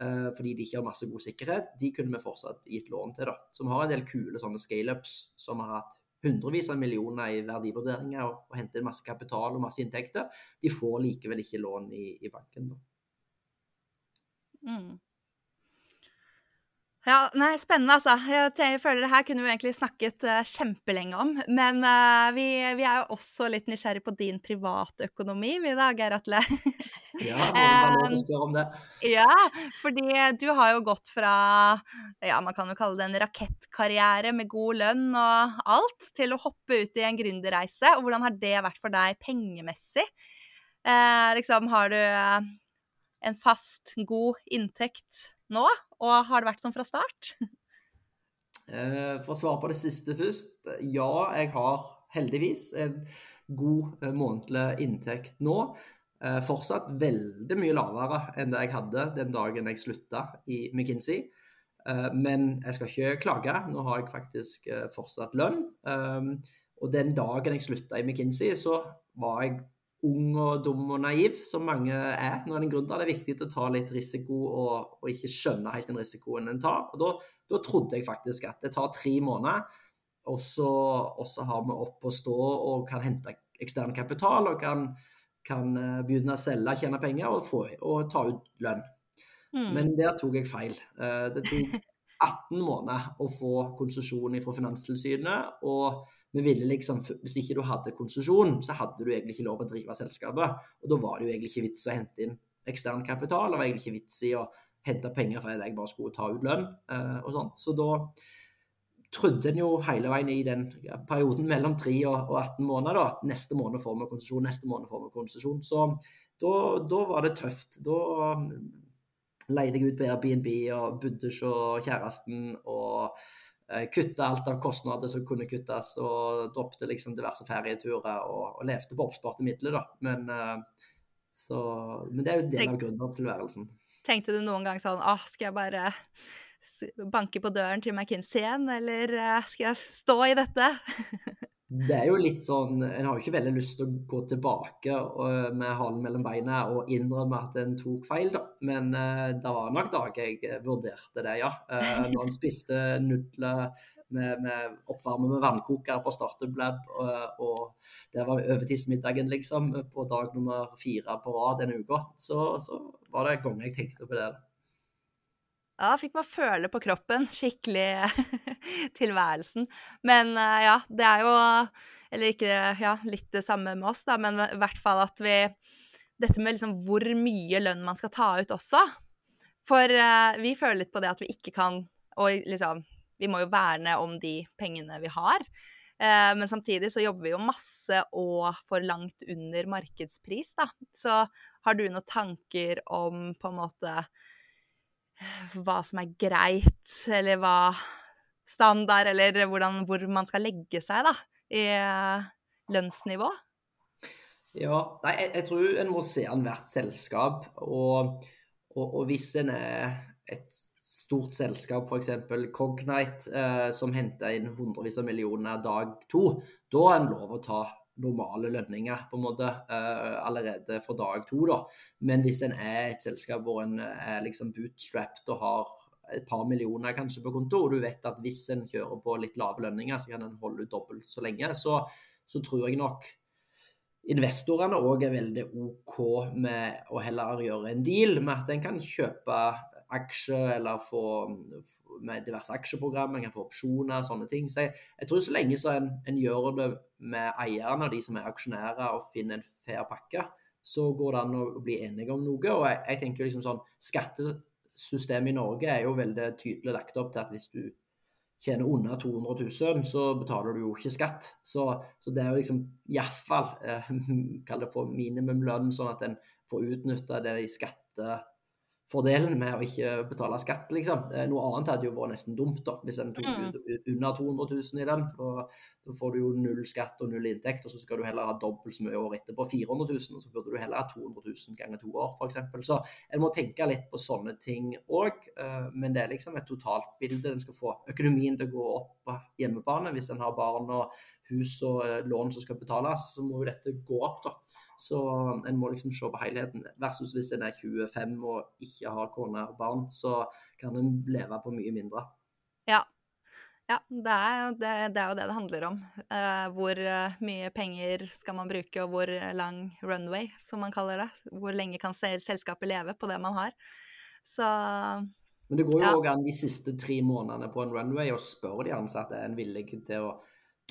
fordi de ikke har masse god sikkerhet, de kunne vi fortsatt gitt lån til. da. Så vi har en del kule sånne scaleups som har hatt hundrevis av millioner i verdivurderinger og, og hentet masse kapital og masse inntekter. De får likevel ikke lån i, i banken. da. Mm. Ja, nei, spennende, altså. Jeg, føler det her kunne vi egentlig snakket uh, kjempelenge om. Men uh, vi, vi er jo også litt nysgjerrig på din privatøkonomi, vi da, Geir Atle. Ja, å spørre om det. ja, fordi du har jo gått fra, ja, man kan jo kalle det en rakettkarriere med god lønn og alt, til å hoppe ut i en gründerreise. Og hvordan har det vært for deg pengemessig? Uh, liksom, har du en fast, god inntekt nå? Og har det vært sånn fra start? Eh, For å svare på det siste først. Ja, jeg har heldigvis en god eh, månedlig inntekt nå. Eh, Fortsatt veldig mye lavere enn det jeg hadde den dagen jeg slutta i McKinsey. Men jeg skal ikke klage. Nå har jeg faktisk fortsatt lønn. Og den dagen jeg slutta i McKinsey, så var jeg ung og dum og naiv, som mange er. Når en er gründer, er det viktig å ta litt risiko og, og ikke skjønne helt den risikoen en tar. Og da, da trodde jeg faktisk at det tar tre måneder, og så, og så har vi opp å stå og kan hente ekstern kapital og kan, kan eh, begynne å selge, tjene penger og, få, og ta ut lønn. Mm. Men der tok jeg feil. Eh, Det tok 18 måneder å få konsesjon fra Finanstilsynet. Og vi ville liksom, hvis ikke du hadde konsesjon, så hadde du egentlig ikke lov å drive selskapet. Og da var det jo egentlig ikke vits å hente inn ekstern kapital. Det var egentlig ikke vits i å hente penger fordi jeg bare skulle ta ut lønn eh, og sånn. Så da trodde en jo hele veien i den perioden mellom 3 og og 18 måneder da, at neste måned får vi konsesjon, neste måned får vi konsesjon. Så da, da var det tøft. Da um, leide jeg ut på Airbnb og bodde hos kjæresten og kutta alt av kostnader som kunne kuttes, og droppet liksom diverse ferieturer og, og levde på oppsparte midler, da. Men, eh, så, men det er jo en del av gründertilværelsen. Tenkte du noen gang sånn Åh, skal jeg bare banke på døren til McKinsey igjen, eller eh, skal jeg stå i dette? Det er jo litt sånn En har jo ikke veldig lyst til å gå tilbake med halen mellom beina og innrømme at en tok feil, da. Men uh, det var nok dager jeg eh, vurderte det, ja. Uh, når en spiste nudler med, med oppvarme med vannkoker på Startup Lab, og, og det var overtidsmiddagen, liksom, på dag nummer fire på rad denne uka, så, så var det en gang jeg tenkte på det. Ja, da fikk man føle på kroppen skikkelig tilværelsen. Men eh, ja, det er jo Eller ikke ja, litt det samme med oss, da, men i hvert fall at vi Dette med liksom hvor mye lønn man skal ta ut også. For eh, vi føler litt på det at vi ikke kan Og liksom Vi må jo verne om de pengene vi har. Eh, men samtidig så jobber vi jo masse og for langt under markedspris, da. Så har du noen tanker om på en måte hva som er greit, eller hva standard, eller hvordan, hvor man skal legge seg, da, i eh, lønnsnivå? Ja, nei, jeg, jeg tror en må se an hvert selskap. Og, og, og hvis en er et stort selskap, f.eks. Cognite, eh, som henter inn hundrevis av millioner dag to, da er en lov å ta normale lønninger på en måte eh, allerede fra dag to. da. Men hvis en er et selskap hvor en er liksom bootstrapped og har et par millioner kanskje på konto, og du vet at hvis en kjører på litt lave lønninger, så kan en holde ut dobbelt så lenge, så, så tror jeg nok investorene òg er veldig OK med å heller gjøre en deal med at en kan kjøpe aksjer eller få med diverse aksjeprogram, en kan få opsjoner, sånne ting. Så jeg, jeg tror så lenge så en, en gjør det med eierne og de som er aksjonærer, og finner en fair pakke, så går det an å bli enige om noe. Og jeg, jeg tenker liksom sånn, Skattesystemet i Norge er jo veldig tydelig lagt opp til at hvis du tjener under 200 000, så betaler du jo ikke skatt. Så, så det er jo liksom iallfall eh, kall det for minimumlønn, sånn at en får utnytta det i skattefordelen med å ikke betale skatt, liksom. Eh, Noe annet hadde jo vært nesten dumt, da, hvis en tok Mm. under 200 000 i den. For da, får du jo null skatt og null inntekt, og så skal du heller ha dobbelt så mye år etterpå, 400 000, og så burde du heller ha 200 000 ganger to år, f.eks. Så en må tenke litt på sånne ting òg, men det er liksom et totaltbilde en skal få økonomien til å gå opp på hjemmebane. Hvis en har barn og hus og eh, lån som skal betales, så må jo dette gå opp, da. Så en må liksom se på helheten. Versus hvis en er 25 og ikke har kone og barn, så kan en leve på mye mindre. Ja. Ja, det er, det, det er jo det det handler om. Uh, hvor eh, mye penger skal man bruke, og hvor lang runway, som man kaller det. Hvor lenge kan selskapet leve på det man har. Så Men det går jo Ja. an de siste tre månedene på en runway og spør de ansatte er en villig til å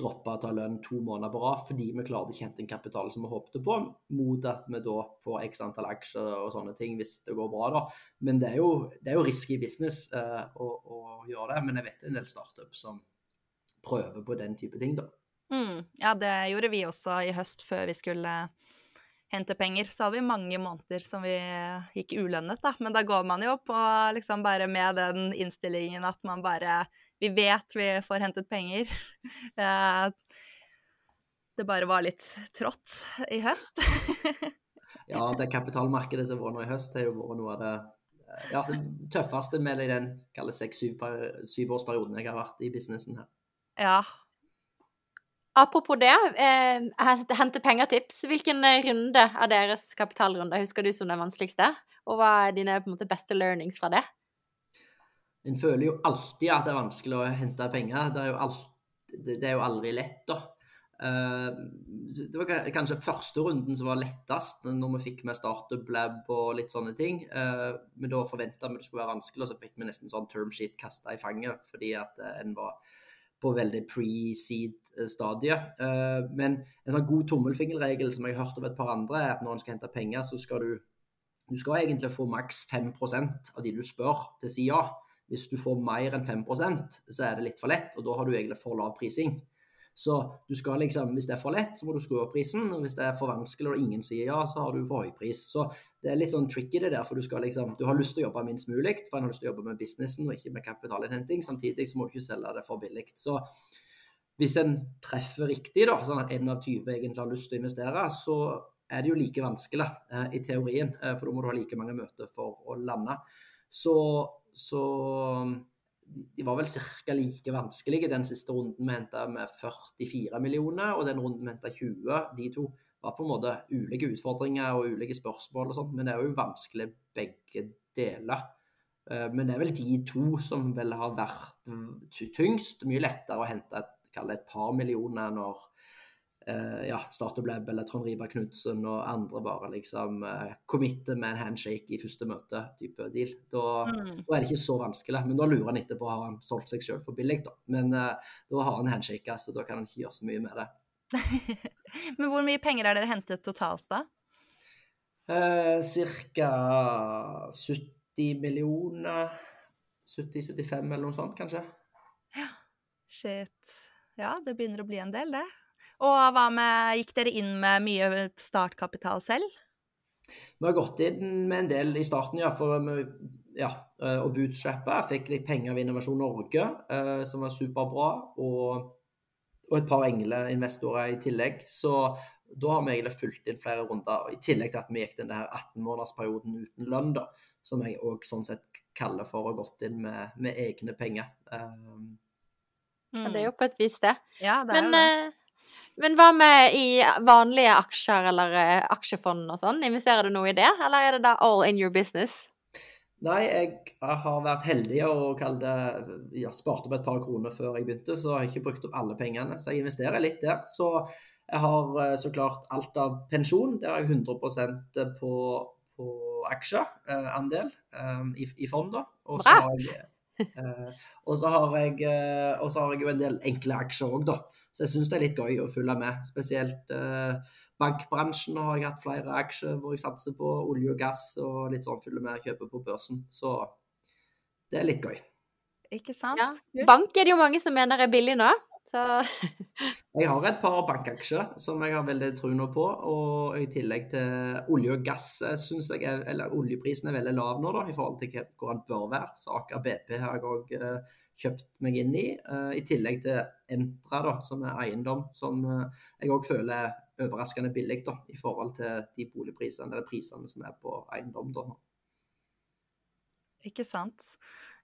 droppe å ta lønn to måneder på rad fordi vi klarte ikke hente inn kapital som vi håpte på, mot at vi da får x antall aksjer og sånne ting hvis det går bra. da. Men det er jo, det er jo risky business eh, å, å gjøre det. Men jeg vet en del startup som prøver på den type ting, da. mm, Ja, det gjorde vi også i høst før vi skulle hente penger. Så hadde vi mange måneder som vi gikk ulønnet, da. Men da går man jo på liksom bare med den innstillingen at man bare Vi vet vi får hentet penger. Det bare var litt trått i høst. Ja, det kapitalmarkedet som var nå i høst, har jo vært noe av det eh, ja, det tøffeste med den seks-syvårsperioden jeg har vært i businessen her. Ja. Apropos det, eh, hente penger-tips. Hvilken eh, runde av deres kapitalrunde husker du som den vanskeligste? Og hva er dine på en måte, beste learnings fra det? En føler jo alltid at det er vanskelig å hente penger. Det er jo alt, det, er jo aldri lett, da. Eh, det var kanskje første runden som var lettest, når vi fikk med Startup Lab og litt sånne ting. Eh, men da forventa vi det skulle være vanskelig, og så fikk vi nesten sånn term sheet kasta i fanget fordi at eh, en var på veldig pre-seed-stadie. Men en sånn god tommelfingerregel som jeg har hørt av et par andre, er at når en skal hente penger, så skal du du skal egentlig få maks 5% av de du spør, til å si ja. Hvis du får mer enn 5% så er det litt for lett, og da har du egentlig for lav prising. Så du skal liksom, hvis det er for lett, så må du skru opp prisen. Og hvis det er for vanskelig og ingen sier ja, så har du for høy pris. Så det er litt sånn tricky det der, for du skal liksom Du har lyst til å jobbe minst mulig, for en har lyst til å jobbe med businessen og ikke med kapitalinnhenting. Samtidig så må du ikke selge det for billig. Så hvis en treffer riktig, da, sånn at en av 20 egentlig har lyst til å investere, så er det jo like vanskelig eh, i teorien. Eh, for da må du ha like mange møter for å lande. Så, så de var vel ca. like vanskelige. Den siste runden vi henta med 44 millioner, og den runden vi henta 20. De to var på en måte ulike utfordringer og ulike spørsmål og sånt, men det er jo vanskelig begge deler. Eh, men det er vel de to som vel har vært tyngst. Mye lettere å hente et, et par millioner når uh, ja, Startup Lab eller Trond Riber Knutsen og andre bare liksom eh, committer med en handshake i første møte, type deal. Da, mm. da, er det ikke så vanskelig. Men da lurer han etterpå har han solgt seg selv for billig, da. Men eh, da har han handshake, så da kan han ikke gjøre så mye med det. Men hvor mye penger har dere hentet totalt, da? Eh, Ca. 70 millioner. 70-75 eller noe sånt, kanskje. Ja. Shit. Ja, det begynner å bli en del, det. Og hva med Gikk dere inn med mye startkapital selv? Vi har gått inn med en del i starten, ja. For vi, ja, og å. Fikk litt penger av Innovasjon Norge, eh, som var superbra. Og, og et par engleinvestorer i tillegg. Så da har vi egentlig fulgt inn flere runder. I tillegg til at vi gikk den 18-månedersperioden uten lønn, da. Som jeg òg sånn sett kaller for å ha gått inn med, med egne penger. Um, ja, det er jo på et vis det. Ja, det er Men, jo det. Men hva med i vanlige aksjer eller uh, aksjefond og sånn? Investerer du noe i det, eller er det da all in your business? Nei, jeg har vært heldig og det ja, sparte opp et par kroner før jeg begynte, så jeg har ikke brukt opp alle pengene. Så jeg investerer litt der. Så jeg har eh, så klart alt av pensjon. Der har jeg 100% på, på aksjeandel eh, i, i fond. da. Og så har jeg, eh, og så har jeg, eh, og så har jeg jo en del enkle aksjer òg, da. Så jeg syns det er litt gøy å følge med. Spesielt eh, bankbransjen har jeg hatt flere aksjer hvor jeg satser på. Olje og gass og litt sånn følger med og kjøper på børsen. Så det er litt gøy. Ikke sant? Ja. Bank er det jo mange som mener er billig nå. Så Jeg har et par bankaksjer som jeg har veldig troen på. Og i tillegg til olje og gass eh, syns jeg er, eller oljeprisen er veldig lav nå da, i forhold til hvor den bør være. Så Aker BP har jeg òg eh, kjøpt meg inn i. Uh, I tillegg til Entra, da, som er eiendom, som jeg òg føler er overraskende billig da, i forhold til de boligprisene eller prisene som er på eiendom. Da. Ikke sant.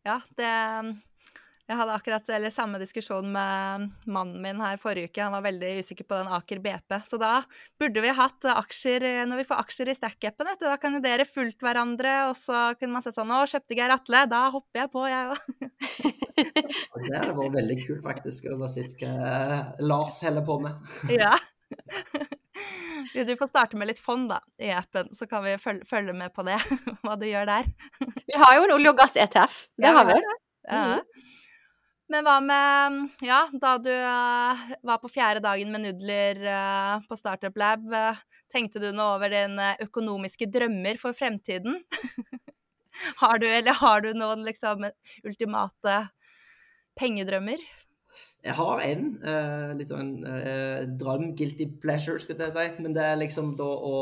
Ja, det jeg hadde akkurat eller samme diskusjon med mannen min her forrige uke. Han var veldig usikker på den Aker BP. Så da burde vi hatt aksjer når vi får aksjer i Stack-appen. Da kan jo dere fulgt hverandre, og så kunne man sett sånn Å, kjøpte Geir Atle? Da hopper jeg på, jeg òg. det hadde vært veldig kult, faktisk, å se hva Lars holder på med. ja. Du får starte med litt fond da, i appen, så kan vi følge, følge med på det, hva du gjør der. vi har jo en olje- og gass-ETF. Det ja, har vi. Ja. Mm. Men hva med Ja, da du uh, var på fjerde dagen med nudler uh, på Startup Lab, uh, tenkte du noe over dine økonomiske drømmer for fremtiden? har du, eller har du noen liksom ultimate pengedrømmer? Jeg har en litt sånn drøm, guilty pleasure, skulle jeg si. Men det er liksom da å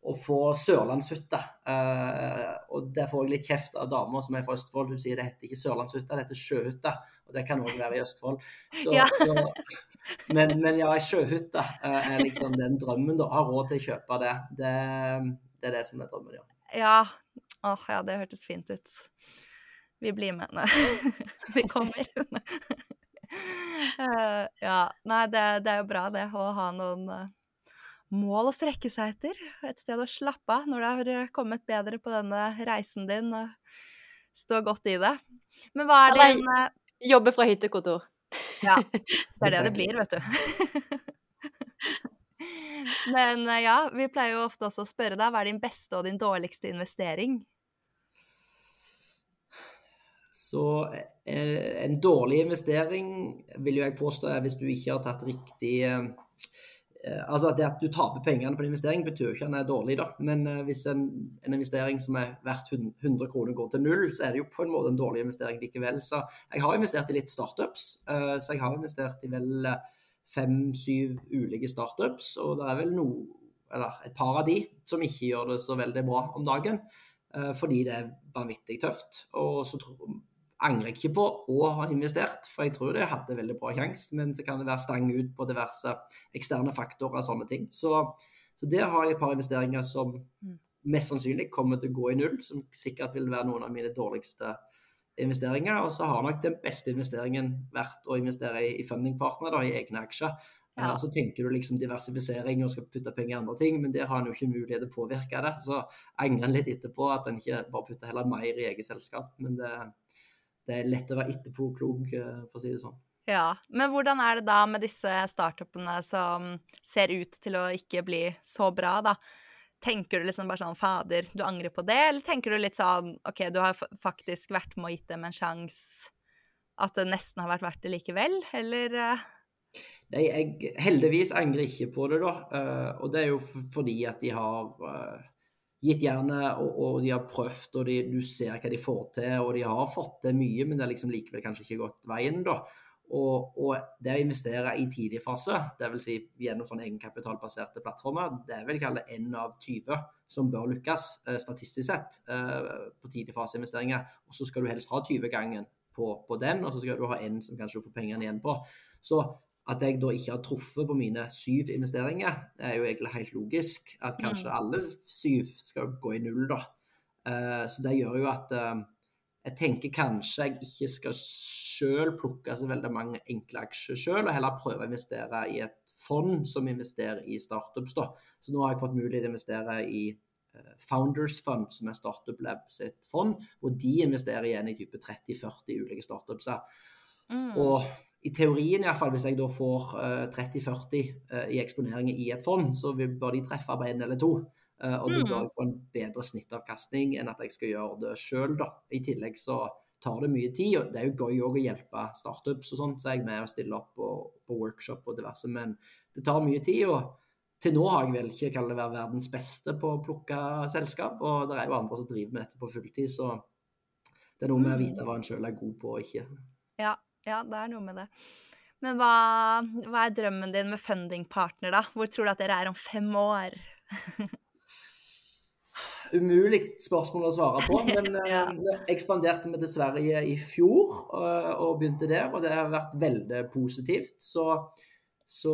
å få sørlandshytte. Uh, og der får jeg litt kjeft av dama som er fra Østfold. Hun sier det heter ikke sørlandshytte, det heter sjøhytte. Og det kan òg være i Østfold. Så, ja. så, men, men, ja, ei sjøhytte uh, er liksom den drømmen, da. Har råd til å kjøpe det. det. det. er det som er drømmen, ja. Ja. Åh, ja, det hørtes fint ut. Vi blir med. henne. Vi kommer. uh, ja. Nei, det, det, er jo bra, det, å ha noen mål å strekke seg etter. Et sted å slappe av når du har eh, kommet bedre på denne reisen din og stå godt i det. Men hva er din Jobbe fra hyttekontor. Ja, det er det det blir, vet du. Men eh, ja, vi pleier jo ofte også å spørre deg hva er din beste og din dårligste investering? Så eh, en dårlig investering vil jo jeg påstå er hvis du ikke har tatt riktig eh, eh Altså det at du taper pengene på en investering, betyr ikke at den er dårlig, da. Men eh, hvis en, en, investering som er verdt 100 kroner går til null, så er det jo på en måte en dårlig investering likevel. Så jeg har investert i litt startups. Eh, så jeg har investert i vel fem-syv ulike startups, og det er vel noe, eller et par av de som ikke gjør det så veldig bra om dagen. Eh, fordi det er vanvittig tøft. Og så angrer jeg ikke på å ha investert, for jeg tror det hadde veldig bra sjanse. Men så kan det være stang ut på diverse eksterne faktorer og sånne ting. Så, så der har jeg et par investeringer som mm. mest sannsynlig kommer til å gå i null, som sikkert vil være noen av mine dårligste investeringer. Og så har nok den beste investeringen vært å investere i, i da, i egne aksjer. Ja. Uh, så tenker du liksom diversifisering og skal putte penger i andre ting, men der har en jo ikke mulighet til å påvirke det. Så angrer en litt etterpå at en ikke bare putter heller mer i eget selskap. Men det, det er lett å være etterpåklok, uh, for å si det sånn. Ja, Men hvordan er det da med disse startupene som ser ut til å ikke bli så bra, da? Tenker du liksom bare sånn Fader, du angrer på det? Eller tenker du litt sånn OK, du har faktisk vært med og gitt dem en sjanse, at det nesten har vært verdt det likevel, eller? Eh? Nei, jeg heldigvis angrer ikke på det, da. Uh, og det er jo fordi at de har gitt jernet, og, og, de har prøvd, og de, du ser hva de får til. Og de har fått til mye, men det har liksom likevel kanskje ikke gått veien, da. Og, og, det å investere i tidlig fase, dvs. Si gjennom sånne egenkapitalbaserte plattformer, det vil kalle én av 20 som bør lykkes eh, statistisk sett eh, på tidlig fase-investeringer. Og så skal du helst ha 20-gangen på, på, den, og så skal du ha en som kanskje du får pengene igjen på. Så at jeg da ikke har truffet på mine syv investeringer, er jo egentlig helt logisk. At kanskje mm. alle syv skal gå i null, da. Eh, så det gjør jo at eh, jeg tenker kanskje jeg ikke skal selv plukke så veldig mange enkle aksjer selv, og heller prøve å investere i et fond som investerer i startups. Da. Så nå har jeg fått mulighet til å investere i uh, Founders Fund, som er Startup Lab sitt fond, og de investerer igjen i type 30-40 ulike startups. Mm. Og i teorien, i hvert fall, hvis jeg da får uh, 30-40 uh, i eksponeringer i et fond, så bør de treffe på en eller to. Eh, og du bør mm. få en bedre snittavkastning enn at jeg skal gjøre det sjøl. I tillegg så tar det mye tid. og Det er jo gøy å hjelpe startups og sånn, så jeg er med og stiller opp på, på, workshop og diverse. Men det tar mye tid. og til nå har jeg vel ikke kalt det være verdens beste på å plukke selskap. Og det er jo andre som driver med dette på fulltid, så det er noe med å vite hva en sjøl er god på og ikke. Ja, ja, det er noe med det. Men hva, hva er drømmen din med fundingpartner, da? Hvor tror du at dere er om fem år? umulig spørsmål å svare på. Men ja. eh, ekspanderte vi til Sverige i fjor eh, og begynte der, og det har vært veldig positivt. Så, så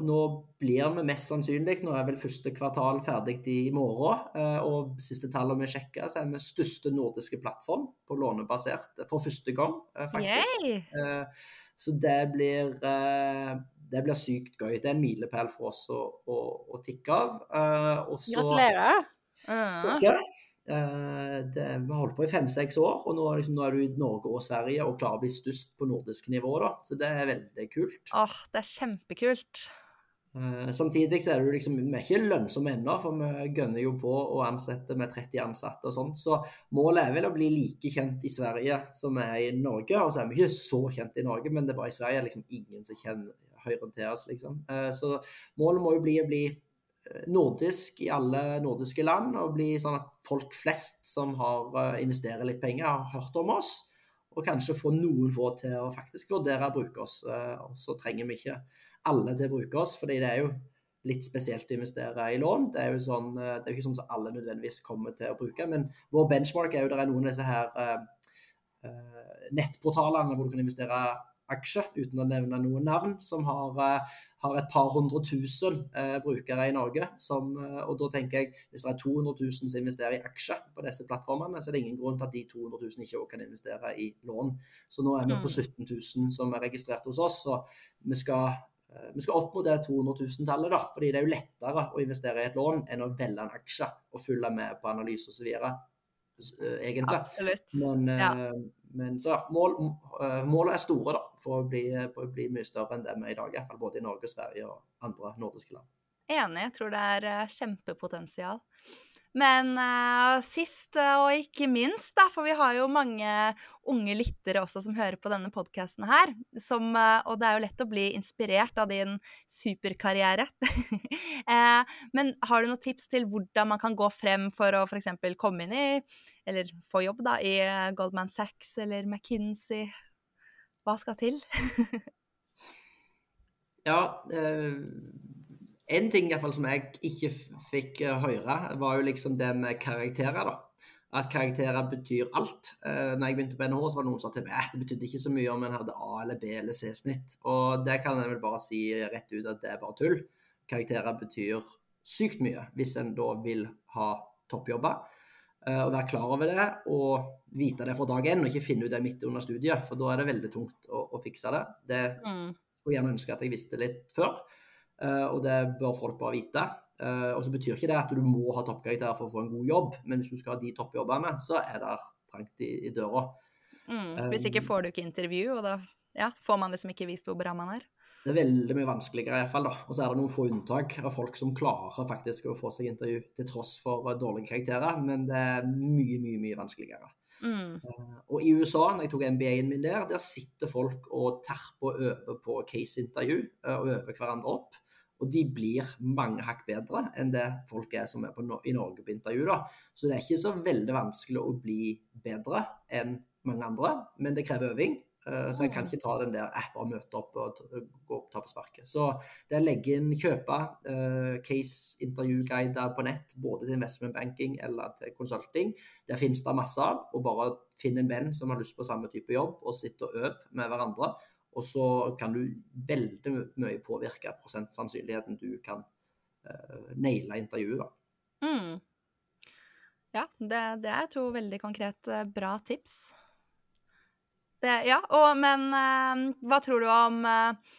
nå blir vi mest sannsynlig, nå er vel første kvartal ferdig i morgen, eh, og siste tallene vi sjekker, så er vi største nordiske plattform på lånebasert for første gang, eh, faktisk. Yay! så det blir eh, det blir sykt gøy. Det er en milepæl for oss å, å, å tikke av. Gratulerer. Uh. uh, det, vi har holdt på i fem-seks år, og nå, liksom, nå, er du i Norge og Sverige og klarer å bli størst på nordisk nivå. Da. Så det er veldig kult. Åh, det er kjempekult. Uh, samtidig så er det liksom, vi er ikke lønnsomme ennå, for vi gønner jo på å ansette med 30 ansatte og sånn. Så målet er vel å bli like kjent i Sverige som vi er i Norge. Og så er vi ikke så kjent i Norge, men det er bare i Sverige liksom ingen som kjenner høyre til oss, liksom. Uh, så målet må jo bli å bli nordisk i alle nordiske land, og bli sånn at folk flest som har eh, investerer litt penger, har hørt om oss. Og kanskje få noen få til å faktisk vurdere å bruke oss. Eh, og så trenger vi ikke alle til å bruke oss, fordi det er jo litt spesielt å investere i lån. Det er jo sånn, eh, det er ikke sånn som alle nødvendigvis kommer til å bruke. Men vår benchmark er jo der er noen av disse her nettportalene hvor du kan investere aksje, uten å nevne noen navn, som har, eh, har et par hundre tusen eh, brukere i Norge. Som, eh, og da tenker jeg, Hvis det er 200 000 som investerer i aksjer på disse plattformene, så er det ingen grunn til at de 200 000 ikke også kan investere i lån. Så nå er vi på 17 mm. 000 som er registrert hos oss. så vi skal vi skal opp mot det 200 000-tallet, da, fordi det er jo lettere å investere i et lån enn å velge en aksje og følge med på analyse osv. egentlig. Absolutt. Men, ja. men så mål, målene er store, da for å bli, for å bli mye større enn det vi er i dag, Iallfall både i Norge, Sverige og andre nordiske land. Enig. Jeg tror det er eh, kjempepotensial. Men uh, sist uh, og ikke minst, da, for vi har jo mange unge lyttere også som hører på denne podkasten her, som, uh, og det er jo lett å bli inspirert av din superkarriere. men har du noen tips til hvordan man kan gå frem for å f.eks. komme inn i, eller få jobb da, i Goldman Sachs eller McKinsey? Hva skal til? ja, eh en ting i hvert fall som jeg ikke fikk eh, høre, var jo liksom det med karakterer. da. At karakterer betyr alt. Eh, når jeg begynte på NHO, så var det noen som sa til meg at det betydde ikke så mye om en hadde A- eller B- eller C-snitt. Og det kan jeg vel bare si rett ut at det er bare tull. Karakterer betyr sykt mye hvis en da vil ha toppjobber. Eh, og være klar over det og vite det fra dag én, og ikke finne ut det midt under studiet. For da er det veldig tungt å, å fikse det. Det mm. skulle jeg gjerne ønske at jeg visste litt før. Eh, og det bør folk bare vite. Eh, og så betyr ikke det at du må ha toppkarakterer for å få en god jobb, men hvis du skal ha de toppjobbene, så er det trangt i, i døra. Mm, hvis ikke får du ikke intervju, og da ja, får man liksom ikke vist hvor bra man er. Det er veldig mye vanskeligere, i hvert fall da. Og så er det noen få unntak av folk som klarer faktisk å få seg intervju til tross for dårlige karakterer, men det er mye, mye, mye vanskeligere. Mm. Uh, og i USA, når jeg tok MBA-en min der, der sitter folk og terper og øver på case-intervju uh, og øver hverandre opp. Og de blir mange hakk bedre enn det folk er som er på, i Norge på intervju. da. Så det er ikke så veldig vanskelig å bli bedre enn mange andre, men det krever øving. Uh, så jeg kan ikke ta den der app og møte opp og gå opp ta på sparket. Så det å legge inn, kjøpe uh, case-intervjuguider på nett, både til investment banking eller til consulting, der finnes det masse av. Og bare finn en venn som har lyst på samme type jobb, og sitte og øve med hverandre. Og så kan du veldig mye påvirke prosentsannsynligheten du kan uh, naile intervjuet, da. Mm. Ja, det, det, er to veldig konkrete, bra tips. Det, ja, og, men uh, hva tror du om uh,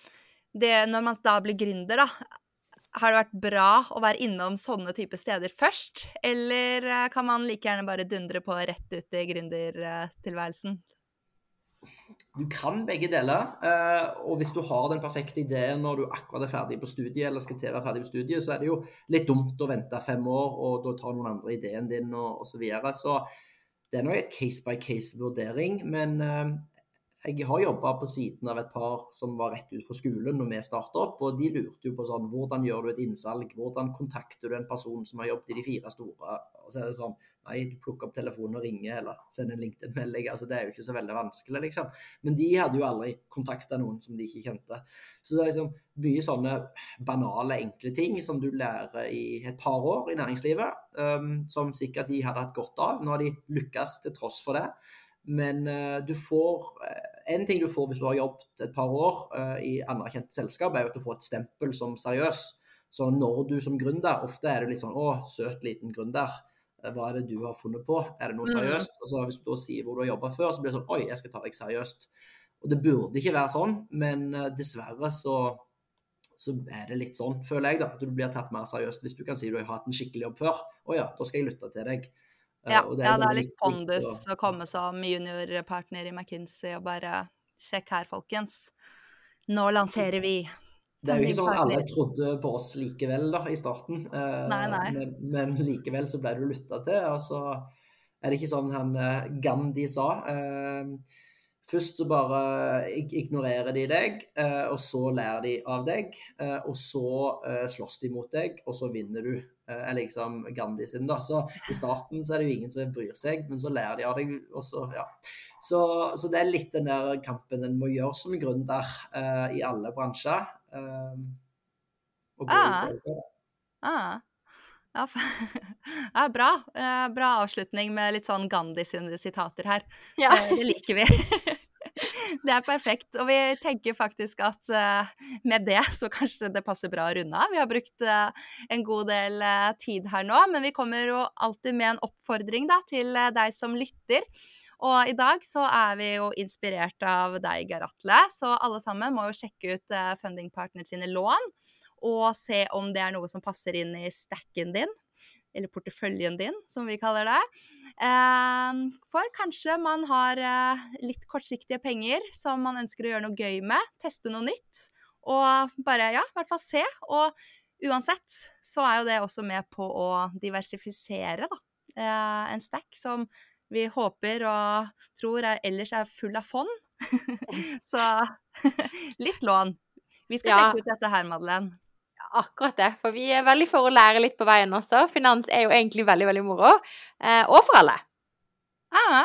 det når man da blir gründer, da? Har det vært bra å være innom sånne type steder først, eller kan man like gjerne bare dundre på rett ut i gründertilværelsen? Du kan begge deler. Eh, og hvis du har den perfekte ideen når du akkurat er ferdig på studiet, eller skal til å være ferdig på studiet, så er det jo litt dumt å vente fem år, og da tar noen andre ideen din, og osv. Så, videre. så det er nå et case by case-vurdering. Men eh, jeg har jobba på siden av et par som var rett ut fra skolen når vi starta opp, og de lurte jo på sånn Hvordan gjør du et innsalg? Hvordan kontakter du en person som har jobbet i de fire store? Og så er det sånn Nei, du plukker opp telefonen og ringer, eller sender en LinkedIn-melding. altså Det er jo ikke så veldig vanskelig, liksom. Men de hadde jo aldri kontakta noen som de ikke kjente. Så det er liksom mye sånne banale, enkle ting som du lærer i et par år i næringslivet, um, som sikkert de hadde hatt godt av. Nå har de lykkes til tross for det. Men uh, du får uh, En ting du får hvis du har jobbet et par år uh, i anerkjent selskap, er jo at du får et stempel som seriøs. Så når du som gründer Ofte er det litt sånn Å, søt liten gründer. Hva er det du har funnet på? Er det noe mm. seriøst? Og så Hvis du da sier hvor du har jobba før, så blir det sånn Oi, jeg skal ta deg seriøst. Og det burde ikke være sånn, men dessverre så, så er det litt sånn, føler jeg, da. At du blir tatt mer seriøst hvis du kan si du har hatt en skikkelig jobb før. Å ja, da skal jeg lytte til deg. Ja, eh, det er, ja, det er litt pondus å komme som juniorpartner i McKinsey og bare Sjekk her, folkens. Nå lanserer vi. Det er jo ikke sånn at alle trodde på oss likevel da, i starten, eh, nei, nei. Men, men, likevel så ble du lytta til. Og så er det ikke sånn han eh, Gandhi sa. Først så bare ignorerer de deg, og så lærer de av deg. Og så slåss de mot deg, og så vinner du. Eh, er liksom Gandhi sin. da, så I starten så er det jo ingen som bryr seg, men så lærer de av deg. og Så ja. Så, så, det er litt den der kampen en må gjøre som gründer uh, i alle bransjer. Uh, og gå ah. i stedet Ah. Ja, ja, bra. bra avslutning med litt sånn Gandhi sine sitater her. Ja. Det liker vi. Det er perfekt. Og vi tenker faktisk at uh, med det så kanskje det passer bra å runde av. Vi har brukt uh, en god del uh, tid her nå, men vi kommer jo alltid med en oppfordring da, til deg som lytter. Og i dag så er vi jo inspirert av deg, Geir Atle, så alle sammen må jo sjekke ut Funding Partner sine lån og se om det er noe som passer inn i stacken din. Eller porteføljen din, som vi kaller det. Eh, for kanskje man har eh, litt kortsiktige penger som man ønsker å gjøre noe gøy med, teste noe nytt, og bare, ja, i hvert fall se. Og uansett så er jo det også med på å diversifisere, da. Eh, en stack som vi håper og tror er, ellers er full av fond. så litt lån. Vi skal Ja. sjekke ut dette her, Madeleine. Akkurat det, for vi er veldig for å lære litt på veien også. Finans er jo egentlig veldig, veldig moro. Eh, og for alle. Ja,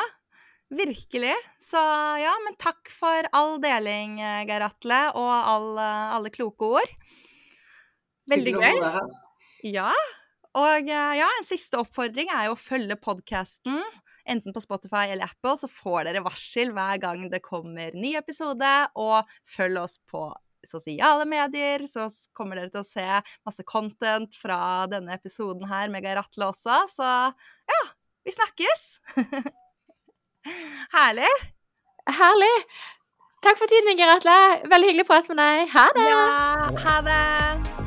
virkelig. Så ja, men takk for all deling, eh, Geir Atle, og all, eh, alle kloke ord. Veldig gøy. Ja. Og eh, ja, en siste oppfordring er jo å følge podkasten. Enten på Spotify eller Apple, så får dere varsel hver gang det kommer ny episode. Og følg oss på sosiale medier, så kommer dere til å se masse content fra denne episoden her med Geir Atle også. Så ja, vi snakkes! Herlig. Herlig! Takk for tiden, Geir Atle. Veldig hyggelig å prate med deg. Ha det! Ja, ha det!